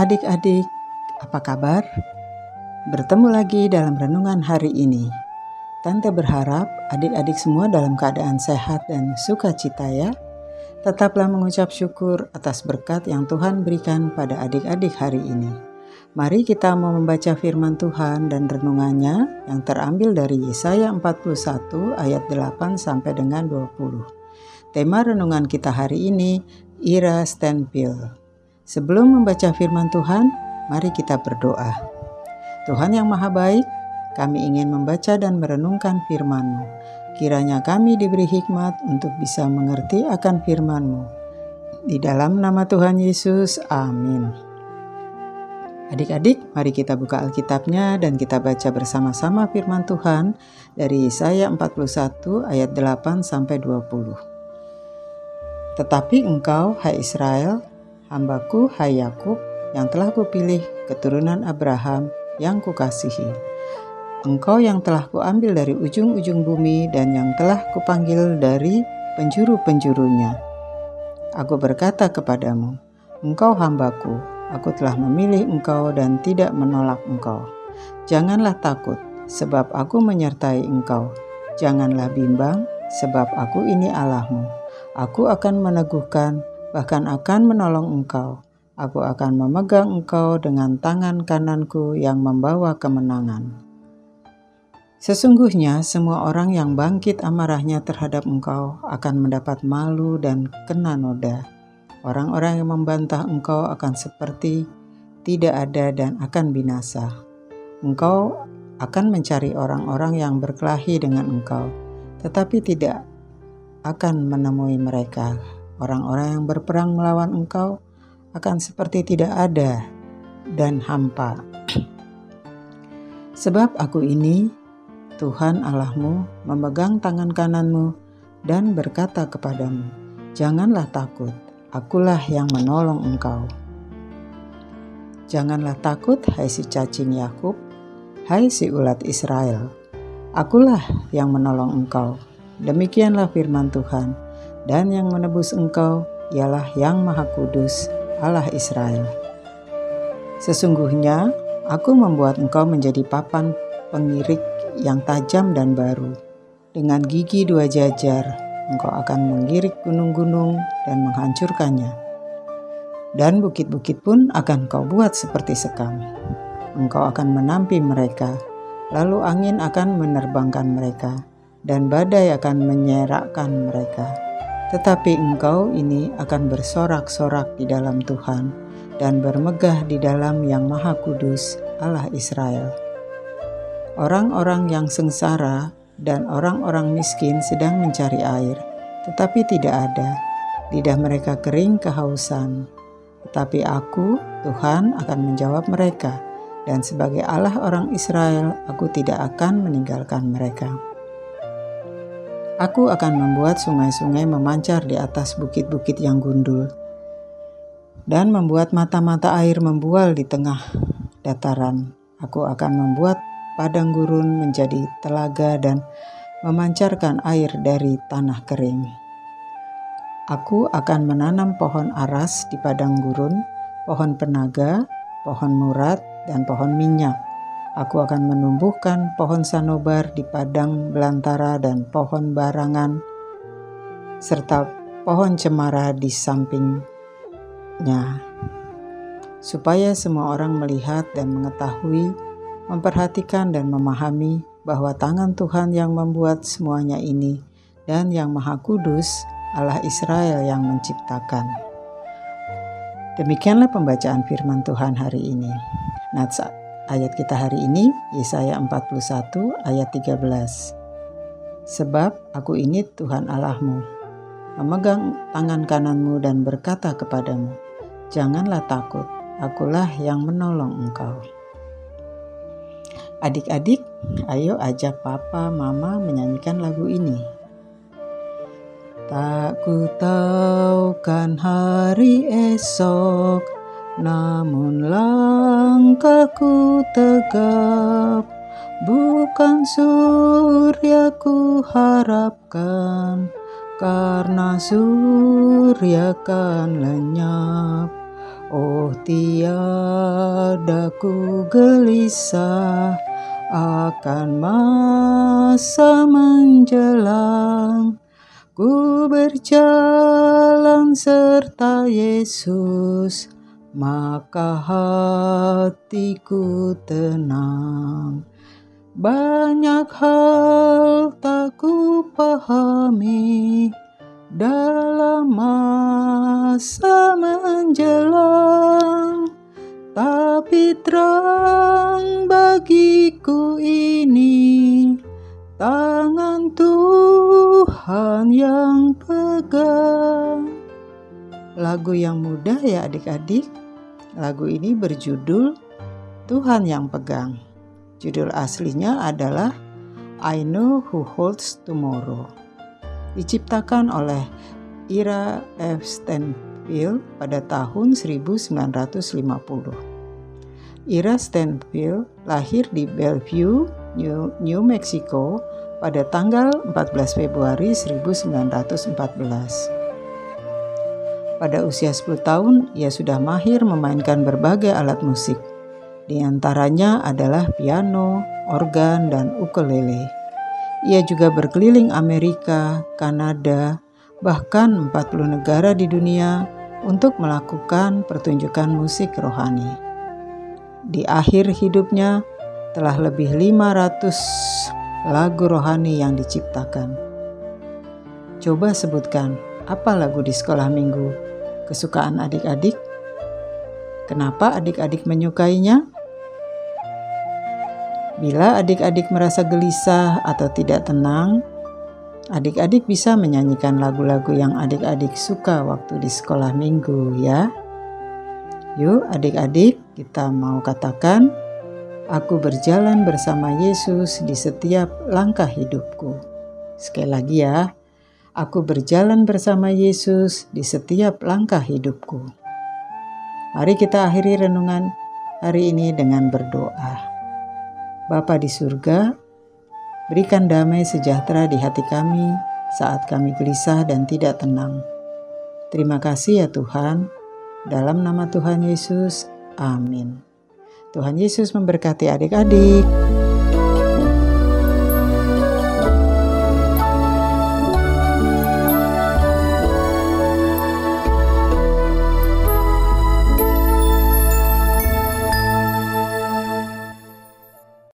Adik-adik, apa kabar? Bertemu lagi dalam renungan hari ini. Tante berharap adik-adik semua dalam keadaan sehat dan sukacita ya. Tetaplah mengucap syukur atas berkat yang Tuhan berikan pada adik-adik hari ini. Mari kita mau membaca firman Tuhan dan renungannya yang terambil dari Yesaya 41 ayat 8 sampai dengan 20. Tema renungan kita hari ini Ira Stanfield. Sebelum membaca firman Tuhan, mari kita berdoa. Tuhan yang Maha Baik, kami ingin membaca dan merenungkan firman-Mu. Kiranya kami diberi hikmat untuk bisa mengerti akan firman-Mu. Di dalam nama Tuhan Yesus, amin. Adik-adik, mari kita buka Alkitabnya dan kita baca bersama-sama firman Tuhan dari Yesaya 41 ayat 8 sampai 20. Tetapi engkau, hai Israel, hambaku hai Yakub yang telah kupilih keturunan Abraham yang kukasihi. Engkau yang telah kuambil dari ujung-ujung bumi dan yang telah kupanggil dari penjuru-penjurunya. Aku berkata kepadamu, engkau hambaku, aku telah memilih engkau dan tidak menolak engkau. Janganlah takut, sebab aku menyertai engkau. Janganlah bimbang, sebab aku ini Allahmu. Aku akan meneguhkan bahkan akan menolong engkau. Aku akan memegang engkau dengan tangan kananku yang membawa kemenangan. Sesungguhnya semua orang yang bangkit amarahnya terhadap engkau akan mendapat malu dan kena noda. Orang-orang yang membantah engkau akan seperti tidak ada dan akan binasa. Engkau akan mencari orang-orang yang berkelahi dengan engkau, tetapi tidak akan menemui mereka Orang-orang yang berperang melawan engkau akan seperti tidak ada dan hampa. Sebab aku ini, Tuhan Allahmu, memegang tangan kananmu dan berkata kepadamu, Janganlah takut, akulah yang menolong engkau. Janganlah takut, hai si cacing Yakub, hai si ulat Israel. Akulah yang menolong engkau. Demikianlah firman Tuhan dan yang menebus engkau ialah Yang Maha Kudus, Allah Israel. Sesungguhnya aku membuat engkau menjadi papan pengirik yang tajam dan baru. Dengan gigi dua jajar, engkau akan mengirik gunung-gunung dan menghancurkannya. Dan bukit-bukit pun akan kau buat seperti sekam. Engkau akan menampi mereka, lalu angin akan menerbangkan mereka, dan badai akan menyerakkan mereka tetapi engkau ini akan bersorak-sorak di dalam Tuhan dan bermegah di dalam Yang Maha Kudus, Allah Israel. Orang-orang yang sengsara dan orang-orang miskin sedang mencari air, tetapi tidak ada. Lidah mereka kering kehausan. Tetapi aku, Tuhan, akan menjawab mereka, dan sebagai Allah orang Israel, aku tidak akan meninggalkan mereka. Aku akan membuat sungai-sungai memancar di atas bukit-bukit yang gundul, dan membuat mata-mata air membual di tengah dataran. Aku akan membuat padang gurun menjadi telaga dan memancarkan air dari tanah kering. Aku akan menanam pohon aras di padang gurun, pohon penaga, pohon murat, dan pohon minyak Aku akan menumbuhkan pohon sanobar di padang belantara dan pohon barangan, serta pohon cemara di sampingnya, supaya semua orang melihat dan mengetahui, memperhatikan dan memahami bahwa tangan Tuhan yang membuat semuanya ini dan yang Maha Kudus, Allah Israel yang menciptakan. Demikianlah pembacaan firman Tuhan hari ini. Natsat Ayat kita hari ini Yesaya 41 ayat 13. Sebab aku ini Tuhan Allahmu, memegang tangan kananmu dan berkata kepadamu, Janganlah takut, akulah yang menolong engkau. Adik-adik, ayo ajak papa mama menyanyikan lagu ini. Tak ku tahu kan hari esok namun langkahku tegap Bukan surya ku harapkan. Karena surya kan lenyap Oh tiada ku gelisah. Akan masa menjelang Ku berjalan serta Yesus maka hatiku tenang. Banyak hal tak ku pahami dalam masa menjelang. Tapi terang bagiku ini Tangan Tuhan yang pegang. Lagu yang mudah ya adik-adik Lagu ini berjudul Tuhan yang pegang Judul aslinya adalah I Know Who Holds Tomorrow. Diciptakan oleh Ira F. Stanfield pada tahun 1950. Ira Stanfield lahir di Bellevue, New, New Mexico pada tanggal 14 Februari 1914. Pada usia 10 tahun, ia sudah mahir memainkan berbagai alat musik. Di antaranya adalah piano, organ, dan ukulele. Ia juga berkeliling Amerika, Kanada, bahkan 40 negara di dunia untuk melakukan pertunjukan musik rohani. Di akhir hidupnya telah lebih 500 lagu rohani yang diciptakan. Coba sebutkan apa lagu di sekolah minggu kesukaan adik-adik? Kenapa adik-adik menyukainya? Bila adik-adik merasa gelisah atau tidak tenang, adik-adik bisa menyanyikan lagu-lagu yang adik-adik suka waktu di sekolah minggu ya. Yuk adik-adik kita mau katakan, aku berjalan bersama Yesus di setiap langkah hidupku. Sekali lagi ya, aku berjalan bersama Yesus di setiap langkah hidupku. Mari kita akhiri renungan hari ini dengan berdoa. Bapa di surga, berikan damai sejahtera di hati kami saat kami gelisah dan tidak tenang. Terima kasih ya Tuhan. Dalam nama Tuhan Yesus, amin. Tuhan Yesus memberkati adik-adik.